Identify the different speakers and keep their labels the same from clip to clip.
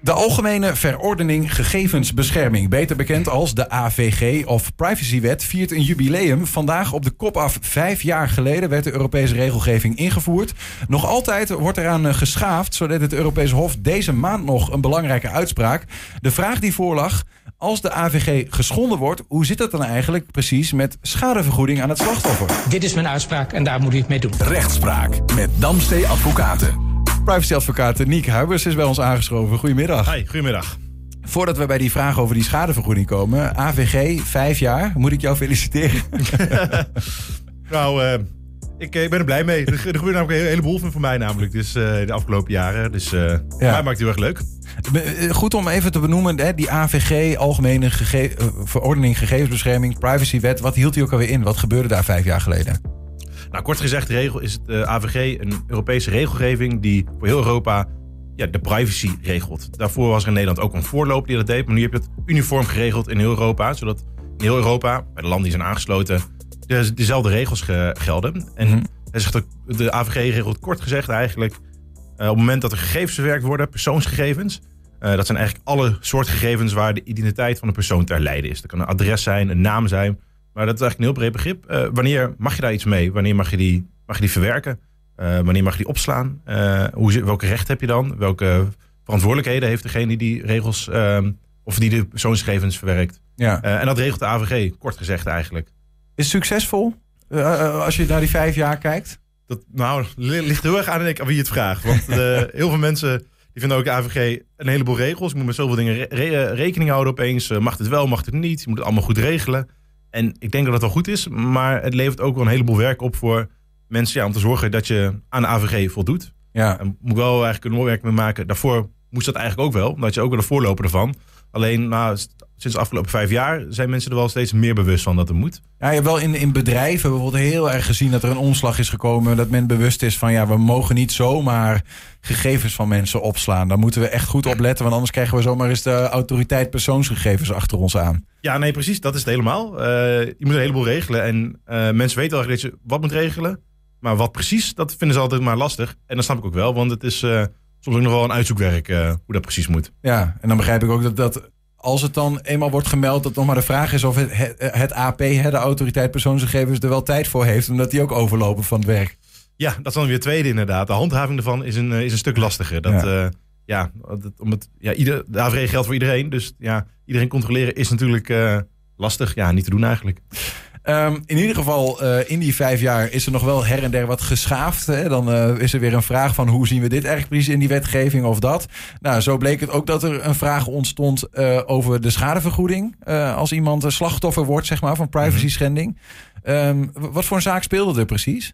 Speaker 1: De Algemene Verordening Gegevensbescherming, beter bekend als de AVG of Privacywet, viert een jubileum. Vandaag op de kop af vijf jaar geleden werd de Europese regelgeving ingevoerd. Nog altijd wordt eraan eh, geschaafd, zodat het Europese Hof deze maand nog een belangrijke uitspraak. De vraag die voorlag, als de AVG geschonden wordt, hoe zit het dan eigenlijk precies met schadevergoeding aan het slachtoffer?
Speaker 2: Dit is mijn uitspraak en daar moet u het mee doen.
Speaker 3: Rechtspraak met Damstee Advocaten.
Speaker 1: Privacyadvocaat Niek Huibers is bij ons aangeschoven. Goedemiddag.
Speaker 4: Hi, goedemiddag.
Speaker 1: Voordat we bij die vraag over die schadevergoeding komen. AVG, vijf jaar. Moet ik jou feliciteren?
Speaker 4: nou, uh, ik, ik, ben er blij mee. Er, er gebeurt namelijk een heleboel van voor mij namelijk. Dus uh, de afgelopen jaren. Dus uh, ja. mij maakt het heel erg leuk.
Speaker 1: Goed om even te benoemen, hè, die AVG, Algemene Gege Verordening Gegevensbescherming, Privacywet. Wat hield die ook alweer in? Wat gebeurde daar vijf jaar geleden?
Speaker 4: Nou, kort gezegd regel is het AVG een Europese regelgeving die voor heel Europa ja, de privacy regelt. Daarvoor was er in Nederland ook een voorloop die dat deed. Maar nu heb je het uniform geregeld in heel Europa. Zodat in heel Europa, bij de landen die zijn aangesloten, de, dezelfde regels gelden. En mm hij zegt ook, de AVG regelt kort gezegd eigenlijk... Uh, op het moment dat er gegevens verwerkt worden, persoonsgegevens... Uh, dat zijn eigenlijk alle soort gegevens waar de identiteit van een persoon ter lijden is. Dat kan een adres zijn, een naam zijn. Maar dat is eigenlijk een heel breed begrip. Uh, wanneer mag je daar iets mee? Wanneer mag je die, mag je die verwerken? Uh, wanneer mag je die opslaan? Uh, hoe, welke recht heb je dan? Welke verantwoordelijkheden heeft degene die die regels uh, of die de persoonsgegevens verwerkt? Ja. en dat regelt de AVG, kort gezegd eigenlijk.
Speaker 1: Is het succesvol als je naar die vijf jaar kijkt?
Speaker 4: Dat nou, ligt heel erg aan aan wie het vraagt. Want heel veel mensen die vinden ook de AVG een heleboel regels. Je moet met zoveel dingen re rekening houden opeens. mag het wel, mag het niet. Je moet het allemaal goed regelen. En ik denk dat het wel goed is, maar het levert ook wel een heleboel werk op voor mensen ja, om te zorgen dat je aan de AVG voldoet. Ja. En moet wel eigenlijk een mooi werk mee maken. Daarvoor moest dat eigenlijk ook wel, omdat je ook wel de voorloper ervan. Alleen nou, sinds de afgelopen vijf jaar zijn mensen er wel steeds meer bewust van dat er moet.
Speaker 1: Ja, je hebt wel in, in bedrijven bijvoorbeeld heel erg gezien dat er een omslag is gekomen. Dat men bewust is van ja, we mogen niet zomaar gegevens van mensen opslaan. Daar moeten we echt goed op letten, want anders krijgen we zomaar eens de autoriteit persoonsgegevens achter ons aan.
Speaker 4: Ja, nee, precies. Dat is het helemaal. Uh, je moet een heleboel regelen. En uh, mensen weten al dat je wat moet regelen. Maar wat precies, dat vinden ze altijd maar lastig. En dat snap ik ook wel, want het is uh, soms ook nog wel een uitzoekwerk uh, hoe dat precies moet.
Speaker 1: Ja, en dan begrijp ik ook dat, dat als het dan eenmaal wordt gemeld, dat nog maar de vraag is of het, het, het AP, de autoriteit persoonsgegevens, er wel tijd voor heeft, omdat die ook overlopen van het werk.
Speaker 4: Ja, dat is dan weer tweede inderdaad. De handhaving ervan is een, is een stuk lastiger. Dat, ja. Uh, ja, om het, ja ieder, de AVG geldt voor iedereen. Dus ja, iedereen controleren is natuurlijk lastig. Ja, niet te doen eigenlijk.
Speaker 1: Um, in ieder geval, uh, in die vijf jaar is er nog wel her en der wat geschaafd. Hè? Dan uh, is er weer een vraag van hoe zien we dit eigenlijk precies in die wetgeving of dat. Nou, zo bleek het ook dat er een vraag ontstond uh, over de schadevergoeding. als iemand een slachtoffer wordt, zeg maar, van privacy schending. Um, wat voor een zaak speelde er precies?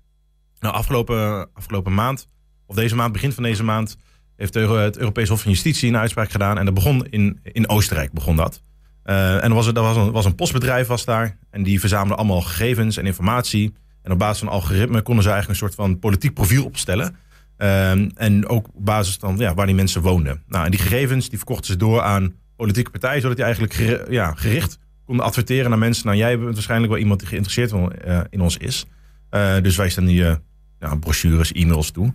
Speaker 4: Nou, afgelopen, afgelopen maand, of deze maand, begin van deze maand, heeft het Europees Hof van Justitie een uitspraak gedaan. En dat begon in, in Oostenrijk, begon dat. Uh, en er was, er was, een, was een postbedrijf was daar. En die verzamelde allemaal gegevens en informatie. En op basis van algoritme konden ze eigenlijk een soort van politiek profiel opstellen. Uh, en ook op basis van ja, waar die mensen woonden. Nou, en die gegevens die verkochten ze door aan politieke partijen, zodat die eigenlijk ja, gericht konden adverteren naar mensen. Nou, jij bent waarschijnlijk wel iemand die geïnteresseerd in ons is. Uh, dus wij staan die nou, brochures, e-mails toe.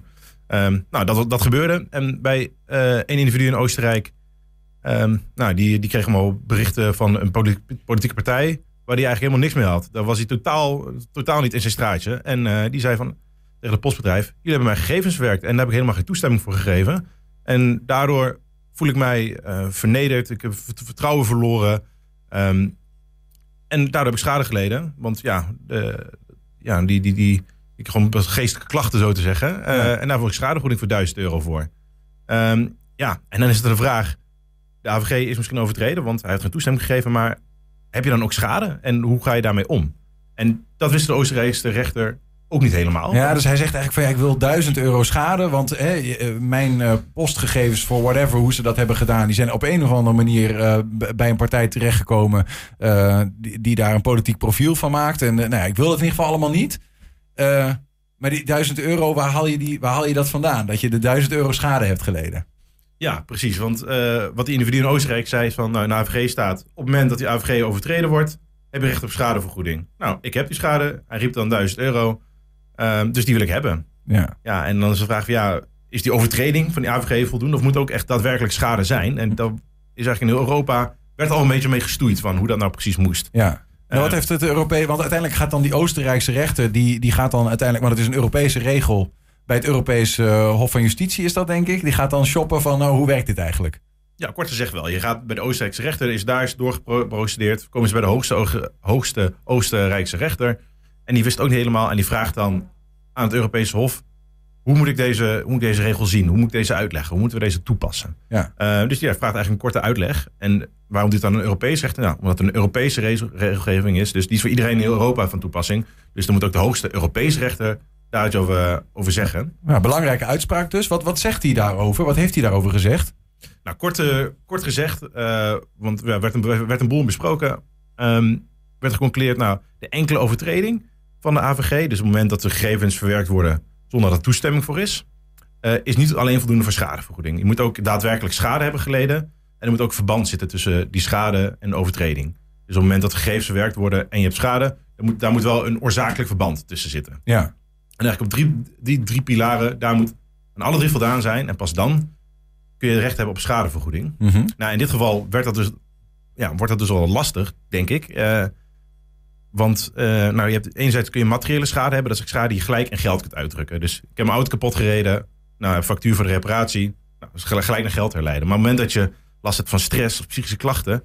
Speaker 4: Um, nou, dat, dat gebeurde. En bij een individu in Oostenrijk Um, nou, die, die kreeg allemaal berichten van een politieke partij waar hij eigenlijk helemaal niks mee had. Daar was hij totaal, totaal niet in zijn straatje. En uh, die zei van tegen het postbedrijf: Jullie hebben mijn gegevens verwerkt en daar heb ik helemaal geen toestemming voor gegeven. En daardoor voel ik mij uh, vernederd. Ik heb vertrouwen verloren. Um, en daardoor heb ik schade geleden. Want ja, de, ja die, die, die, ik gewoon geestelijke klachten zo te zeggen. Uh, ja. En daar voel ik schadevergoeding voor 1000 euro voor. Um, ja, en dan is het de vraag de AVG is misschien overtreden, want hij heeft geen toestemming gegeven. Maar heb je dan ook schade? En hoe ga je daarmee om? En dat wist de Oostenrijkse rechter ook niet helemaal.
Speaker 1: Ja, dus hij zegt eigenlijk van ja, ik wil 1000 euro schade. Want hè, eh, mijn uh, postgegevens voor whatever, hoe ze dat hebben gedaan, die zijn op een of andere manier uh, bij een partij terechtgekomen die, die, daar een politiek profiel van maakt. En nou, ik wil het in ieder geval allemaal niet. maar die 1000 euro, waar haal, je die, waar haal je dat vandaan? Dat je de 1000 euro schade hebt geleden?
Speaker 4: Ja, precies. Want uh, wat die individu in Oostenrijk zei is van, nou, in de AVG staat, op het moment dat die AVG overtreden wordt, heb je recht op schadevergoeding. Nou, ik heb die schade. Hij riep dan 1000 euro. Uh, dus die wil ik hebben. Ja. Ja, en dan is de vraag van, ja, is die overtreding van die AVG voldoende? Of moet ook echt daadwerkelijk schade zijn? En dat is eigenlijk in heel Europa, werd al een beetje mee gestoeid van hoe dat nou precies moest.
Speaker 1: Ja. Nou, wat
Speaker 4: Eh.
Speaker 1: heeft het Europees... Want uiteindelijk gaat dan die Oostenrijkse rechter... Die, die gaat dan uiteindelijk... Want het is een Europese regel. Bij het Europese eh, Hof van Justitie is dat, denk ik. Die gaat dan shoppen van... Nou, hoe werkt dit eigenlijk?
Speaker 4: Ja, kort gezegd wel. Je gaat bij de Oostenrijkse rechter, is daar is doorgeprocedeerd. Komen ze bij de hoogste, hoogste Oostenrijkse rechter. En die wist ook niet helemaal. En die vraagt dan aan het Europese Hof: hoe moet ik deze, hoe moet ik deze regel zien? Hoe moet ik deze uitleggen? Hoe moeten we deze toepassen?
Speaker 1: Ja.
Speaker 4: Eh, dus ja, vraagt eigenlijk een korte uitleg. En waarom doet dan een Europees rechter? Nou, omdat het een Europese re- regelgeving is. Dus die is voor iedereen in Europa van toepassing. Dus dan moet ook de hoogste Europese rechter daar iets over, over zeggen.
Speaker 1: Nou, belangrijke uitspraak dus. Wat, wat zegt hij daarover? Wat heeft hij daarover gezegd?
Speaker 4: Nou, kort, eh, kort gezegd, eh, want ja, werd, een, werd een boel besproken. ehm, werd geconcludeerd, nou, de enkele overtreding van de AVG, dus op het moment dat de gegevens verwerkt worden zonder dat er toestemming voor is, eh, is niet alleen voldoende voor schadevergoeding. Je moet ook daadwerkelijk schade hebben geleden en er moet ook verband zitten tussen die schade en de overtreding. Dus op het moment dat gegevens verwerkt worden en je hebt schade, dan moet, daar moet wel een oorzakelijk verband tussen zitten.
Speaker 1: Ja.
Speaker 4: En eigenlijk op drie, die drie pilaren, daar moet aan alle drie voldaan zijn. En pas dan kun je recht hebben op schadevergoeding.
Speaker 1: Mhm.
Speaker 4: Nou, in dit geval werd dat dus, ja, wordt dat dus wel lastig, denk ik. Eh, want eh, nou, je hebt, enerzijds kun je materiële schade hebben. Dat is schade die je gelijk in geld kunt uitdrukken. Dus ik heb mijn auto kapot gereden. Nou, een factuur voor de reparatie. Nou, gelijk, gelijk naar geld herleiden. Maar op het moment dat je last hebt van stress of psychische klachten...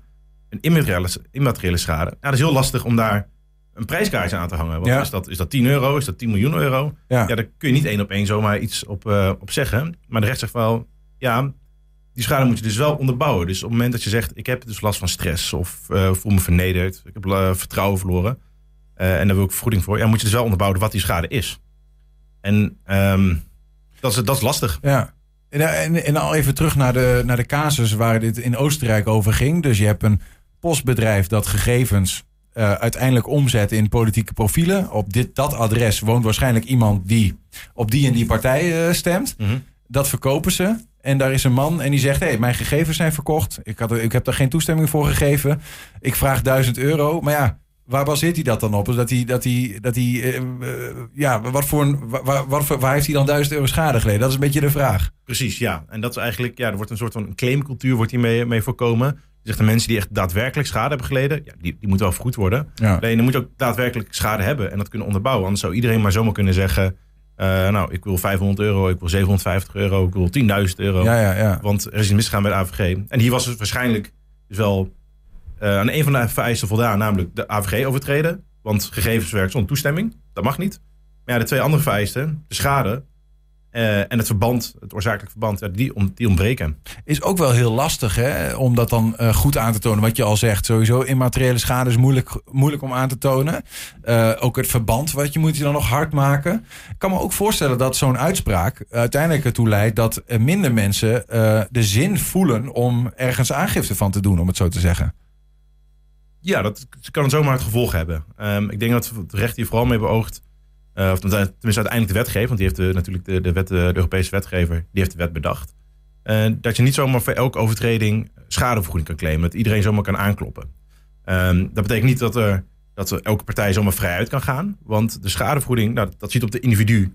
Speaker 4: een immateriële, immateriële schade... Nou, dat is heel lastig om daar een prijskaartje aan te hangen. Want
Speaker 1: Ja.
Speaker 4: is, dat, is dat 10 euro? Is dat 10 miljoen euro?
Speaker 1: Ja.
Speaker 4: Ja, daar kun je niet één op één zomaar iets op, eh, op zeggen. Maar de recht zegt wel, ja, die schade moet je dus wel onderbouwen. Dus op het moment dat je zegt, ik heb dus last van stress of eh, voel me vernederd, ik heb eh, vertrouwen verloren en daar wil ik vergoeding voor, ja, moet je dus wel onderbouwen wat die schade is. En ehm, dat, is, dat is lastig.
Speaker 1: Ja. En, en, en al even terug naar de, naar de casus waar dit in Oostenrijk over ging. Dus je hebt een postbedrijf dat gegevens eh, uiteindelijk omzet in politieke profielen. Op dit, dat adres woont waarschijnlijk iemand die op die en die partij eh, stemt.
Speaker 4: Mhm.
Speaker 1: Dat verkopen ze. En daar is een man en die zegt: Hé, hey, mijn gegevens zijn verkocht. Ik, had, ik heb daar geen toestemming voor gegeven. Ik vraag 1000 euro. Maar ja, waar baseert hij dat dan op? Dus Dat hij, dat hij, dat hij eh, ja, wat voor een, waar, waar, waar- waar heeft hij dan 1000 euro schade geleden? Dat is een beetje de vraag.
Speaker 4: Precies, ja. En dat is eigenlijk, ja, er wordt een soort van claimcultuur wordt hiermee mee voorkomen. Zegt de mensen die echt daadwerkelijk schade hebben geleden, ja, die, die moeten wel vergoed worden.
Speaker 1: Ja.
Speaker 4: Alleen dan moet je ook daadwerkelijk schade hebben en dat kunnen onderbouwen. Anders zou iedereen maar zomaar kunnen zeggen, eh, nou, ik wil 500 euro, ik wil 750 euro, ik wil 10.000 euro.
Speaker 1: Ja, ja, ja.
Speaker 4: Want er is iets misgegaan bij de AVG. En hier was het waarschijnlijk dus wel eh, aan een van de vereisten voldaan, namelijk de AVG overtreden. Want gegevenswerk zonder toestemming, dat mag niet. Maar ja, de twee andere vereisten, de schade eh, en het verband, het oorzakelijk verband, ja, die, om, die ontbreken.
Speaker 1: Is ook wel heel lastig hè, om dat dan eh, goed aan te tonen. Wat je al zegt, sowieso immateriële schade is moeilijk, moeilijk om aan te tonen. Eh, ook het verband, wat je moet je dan nog hard maken. Ik kan me ook voorstellen dat zo'n uitspraak uiteindelijk ertoe leidt dat minder mensen de zin voelen om ergens aangifte van te doen, om het zo te zeggen.
Speaker 4: Ja, dat kan zomaar het gevolg hebben. Ehm, ik denk dat het recht hier vooral mee beoogt. Eh, of tenminste uiteindelijk de wetgever, want die heeft de, natuurlijk de, de, wet, de Europese wetgever, die heeft de wet bedacht. Eh, dat je niet zomaar voor elke overtreding schadevergoeding kan claimen. Dat iedereen zomaar kan aankloppen. Ehm, dat betekent niet dat, er, dat er elke partij zomaar vrij uit kan gaan. Want de schadevergoeding, nou, dat ziet op de individu.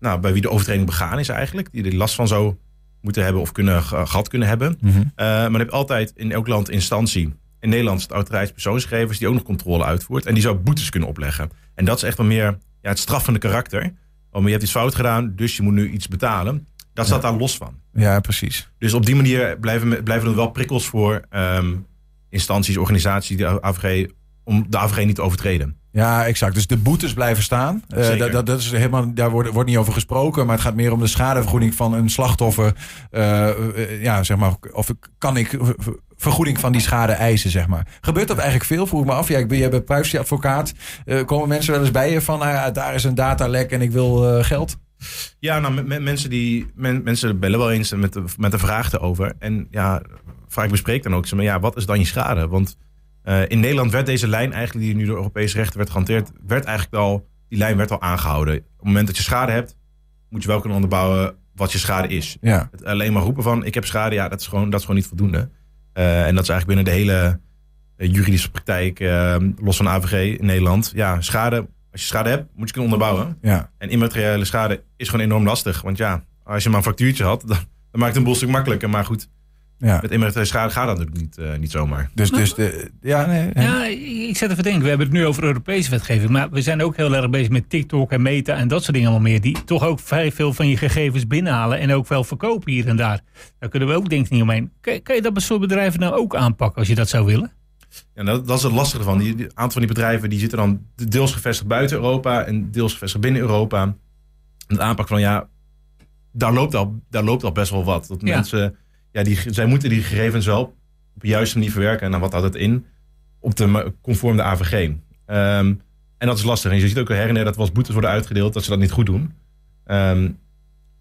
Speaker 4: Nou, bij wie de overtreding begaan is eigenlijk. Die er last van zou moeten hebben of kunnen, ge- gehad kunnen hebben. Eh, maar je hebt altijd in elk land instantie. In Nederland is het autoriteit persoonsgegevens die ook nog controle uitvoert. En die zou boetes kunnen opleggen. En dat is echt wel meer ja, het straffende karakter. Oh, maar je hebt iets fout gedaan, dus je moet nu iets betalen. Dat staat daar los van.
Speaker 1: Ja, precies.
Speaker 4: Dus op die manier blijven, blijven er wel prikkels voor ehm, instanties, organisaties, de AVG, om de AVG niet te overtreden.
Speaker 1: Ja, exact. Dus de boetes blijven staan. Eh, dat, dat, dat is helemaal, daar wordt, wordt niet over gesproken. Maar het gaat meer om de schadevergoeding van een slachtoffer. Eh, eh, ja, zeg maar. Of kan ik vergoeding van die schade eisen, zeg maar. Gebeurt dat eigenlijk veel? Vroeg ik me af. Ja, ik ben, jij bent privacyadvocaat. Komen mensen wel eens bij je van, nou ja, daar is een datalek en ik wil geld?
Speaker 4: Ja, nou, me- me- mensen, die, men- mensen bellen wel eens met de, met de vraag erover. En ja, vaak bespreek dan ook ze, maar ja, wat is dan je schade? Want eh, in Nederland werd deze lijn eigenlijk, die nu door Europese rechter werd gehanteerd, werd eigenlijk al, die lijn werd al aangehouden. Op het moment dat je schade hebt, moet je wel kunnen onderbouwen wat je schade is.
Speaker 1: Ja,
Speaker 4: Het alleen maar roepen van, ik heb schade, ja, dat is gewoon, dat is gewoon niet voldoende. Eh, en dat is eigenlijk binnen de hele eh, juridische praktijk, los van AVG in Nederland. Ja, schade, als je schade hebt, moet je kunnen onderbouwen.
Speaker 1: ja.
Speaker 4: En immateriële schade is gewoon enorm lastig. Want ja, als je maar een factuurtje had, dan, dan maakt het een boel stuk makkelijker. Maar goed,
Speaker 1: Ja.
Speaker 4: met schade gaat dat natuurlijk niet, eh, niet zomaar.
Speaker 1: Dus, dus de, ja, nee?
Speaker 5: Ja, ik zet even denken. We hebben het nu over Europese wetgeving. Maar we zijn ook heel erg bezig met TikTok en Meta en dat soort dingen allemaal meer. Die toch ook vrij veel van je gegevens binnenhalen en ook wel verkopen hier en daar. Daar kunnen we ook denk ik niet omheen. Kan, kan je dat soort bedrijven nou ook aanpakken als je dat zou willen?
Speaker 4: Ja, dat, dat is het lastige van. Die, die aantal van die bedrijven die zitten dan deels gevestigd buiten Europa en deels gevestigd binnen Europa. En het aanpak van ja, daar loopt al, daar loopt al best wel wat. Dat
Speaker 5: Ja.
Speaker 4: mensen, ja, die, zij moeten die gegevens wel op de juiste manier verwerken. En dan wat houdt het in? Op de conform de AVG. Ehm, en dat is lastig. En je ziet ook her en der dat wel eens boetes worden uitgedeeld dat ze dat niet goed doen. Ehm,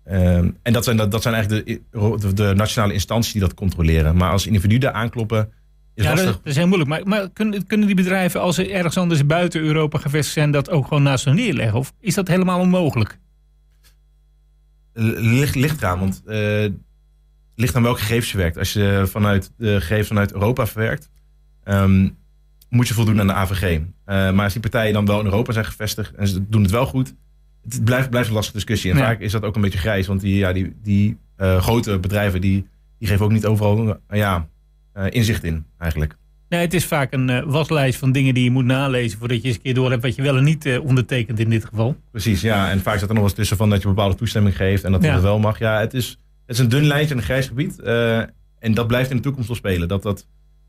Speaker 4: ehm, en dat zijn, dat, dat zijn eigenlijk de, de, de nationale instanties die dat controleren. Maar als individuen aankloppen, is
Speaker 5: ja, dat,
Speaker 4: lastig.
Speaker 5: dat is heel moeilijk. Maar, maar kunnen, kunnen die bedrijven, als ze ergens anders buiten Europa gevestigd zijn, dat ook gewoon naast hun neerleggen? Of is dat helemaal onmogelijk?
Speaker 4: Ligt, ligt eraan, want eh ligt aan welke gegevens je werkt. Als je vanuit de gegevens vanuit Europa verwerkt, ehm, moet je voldoen aan de AVG. Eh, maar als die partijen dan wel in Europa zijn gevestigd en ze doen het wel goed, het blijft, blijft een lastige discussie. En
Speaker 5: Ja.
Speaker 4: vaak is dat ook een beetje grijs, want die, ja, die, die eh, grote bedrijven die, die geven ook niet overal eh, ja, eh, inzicht in, eigenlijk.
Speaker 5: Nee, het is vaak een eh, waslijst van dingen die je moet nalezen voordat je eens een keer door hebt wat je wel en niet eh, ondertekent in dit geval.
Speaker 4: Precies, ja. En vaak staat er nog wel eens tussen van dat je bepaalde toestemming geeft en dat
Speaker 5: Ja.
Speaker 4: het wel mag. Ja, het is, het is een dun lijntje en een grijs gebied. eh, en dat blijft in de toekomst wel spelen. Dat, dat,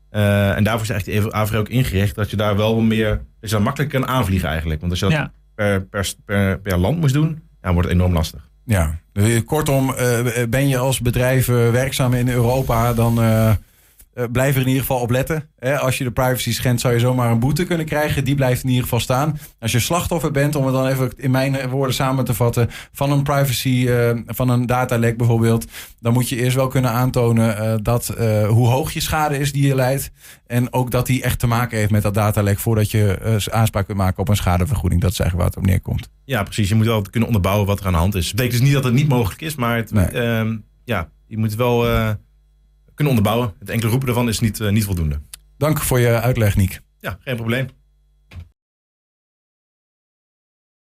Speaker 4: eh, en daarvoor is eigenlijk de AVG ook ingericht dat je daar wel meer, dat je daar makkelijk kan aanvliegen eigenlijk. Want als je dat
Speaker 5: Ja.
Speaker 4: per, per, per, per land moest doen, ja, wordt het enorm lastig.
Speaker 1: Ja, dus kortom, eh, ben je als bedrijf werkzaam in Europa, dan eh, blijf er in ieder geval op letten. Hè, als je de privacy schendt, zou je zomaar een boete kunnen krijgen. Die blijft in ieder geval staan. Als je slachtoffer bent, om het dan even in mijn woorden samen te vatten, van een privacy, eh, van een datalek bijvoorbeeld, dan moet je eerst wel kunnen aantonen eh, dat hoe hoog je schade is die je leidt. En ook dat die echt te maken heeft met dat datalek voordat je aanspraak kunt maken op een schadevergoeding. Dat is eigenlijk waar het op neerkomt.
Speaker 4: Ja, precies. Je moet wel kunnen onderbouwen wat er aan de hand is. Dat betekent dus niet dat het niet mogelijk is, maar het,
Speaker 1: Nee.
Speaker 4: ehm, ja, je moet wel kunnen onderbouwen. Het enkele roepen ervan is niet, eh, niet voldoende.
Speaker 1: Dank voor je uitleg, Niek.
Speaker 4: Ja, geen probleem.